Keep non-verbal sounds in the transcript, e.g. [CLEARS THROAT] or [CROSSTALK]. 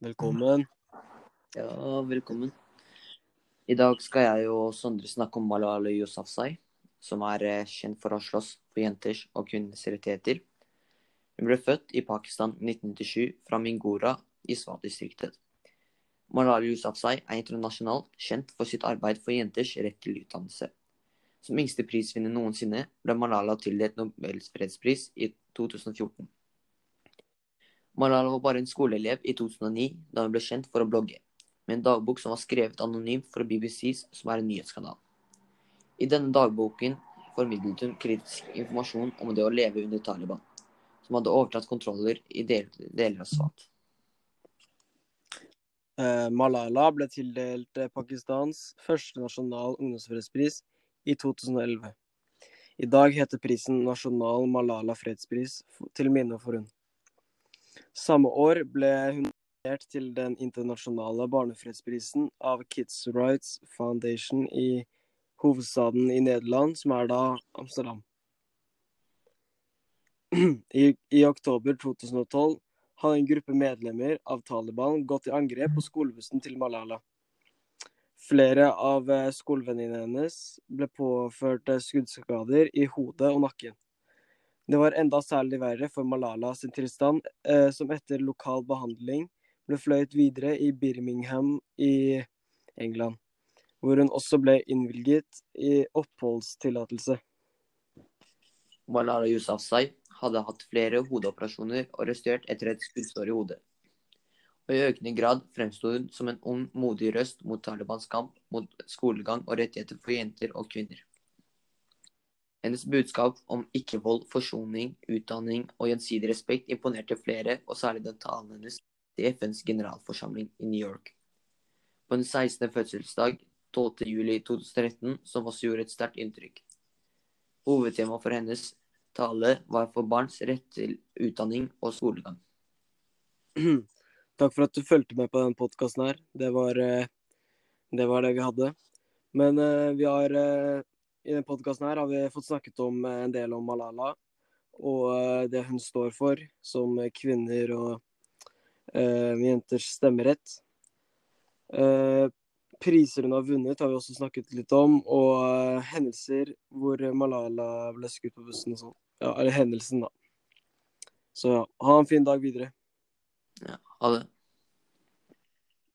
Velkommen. Ja, velkommen. I dag skal jeg og Sondre snakke om Malala Yousafzai, som er eh, kjent for å slåss for jenters og kvinners rettigheter. Hun ble født i Pakistan 1997 fra Mingora i Swat-distriktet. Malala Yousafzai er internasjonalt kjent for sitt arbeid for jenters rett til utdannelse. Som yngste prisvinner noensinne ble Malala tildelt Nobels fredspris i 2014. Malala var bare en skoleelev i 2009 da hun ble kjent for å blogge, med en dagbok som var skrevet anonymt for BBCs, som er en nyhetskanal. I denne dagboken formidlet hun kritisk informasjon om det å leve under Taliban, som hadde overtatt kontroller i deler av Swat. Eh, Malala ble tildelt eh, Pakistans første nasjonal ungdomsfredspris i 2011. I dag heter prisen Nasjonal Malala fredspris til minne for hun. Samme år ble hun nominert til den internasjonale barnefredsprisen av Kids Rights Foundation i hovedstaden i Nederland, som er da Amsterdam. [CLEARS THROAT] I, I, oktober 2012 hadde en gruppe medlemmer av Taliban gått i angrep på skolebussen til Malala. Flere av eh, skolevenninnene hennes ble påført eh, skuddskader i hodet og nakken. Det var enda særlig verre for Malala sin tilstand, eh, som etter lokal behandling ble fløyet videre i Birmingham i England, hvor hun også ble innvilget i oppholdstillatelse. Malala Yousafzai hadde hatt flere hodeoperasjoner og restaurert etter et skuddsår i hodet. Og i økende grad fremsto hun som en ung, modig røst mot Talibans kamp mot skolegang og rettigheter for jenter og kvinner. Hennes budskap om ikke-vold, forsoning, utdanning og gjensidig respekt imponerte flere, og særlig den talen hennes til FNs generalforsamling i New York. På den 16. fødselsdag, 12.07.2013, som også gjorde et sterkt inntrykk. Hovedtemaet for hennes tale var for barns rett til utdanning og skolegang. [CLEARS THROAT] Takk for at du fulgte med på denne podkasten her. Det var, eh, det var, det vi hadde. Men uh, vi har uh, i denne podkasten har vi fått snakket om eh, en del om Malala og eh, det hun står for som kvinner og uh, jenters stemmerett. Uh, priser hun har vunnet, har vi også snakket litt om, og uh, hendelser hvor Malala ble skutt på bussen og sånn. Ja, eller hendelsen, da. Så ja, ha en fin dag videre. Ja, ha det.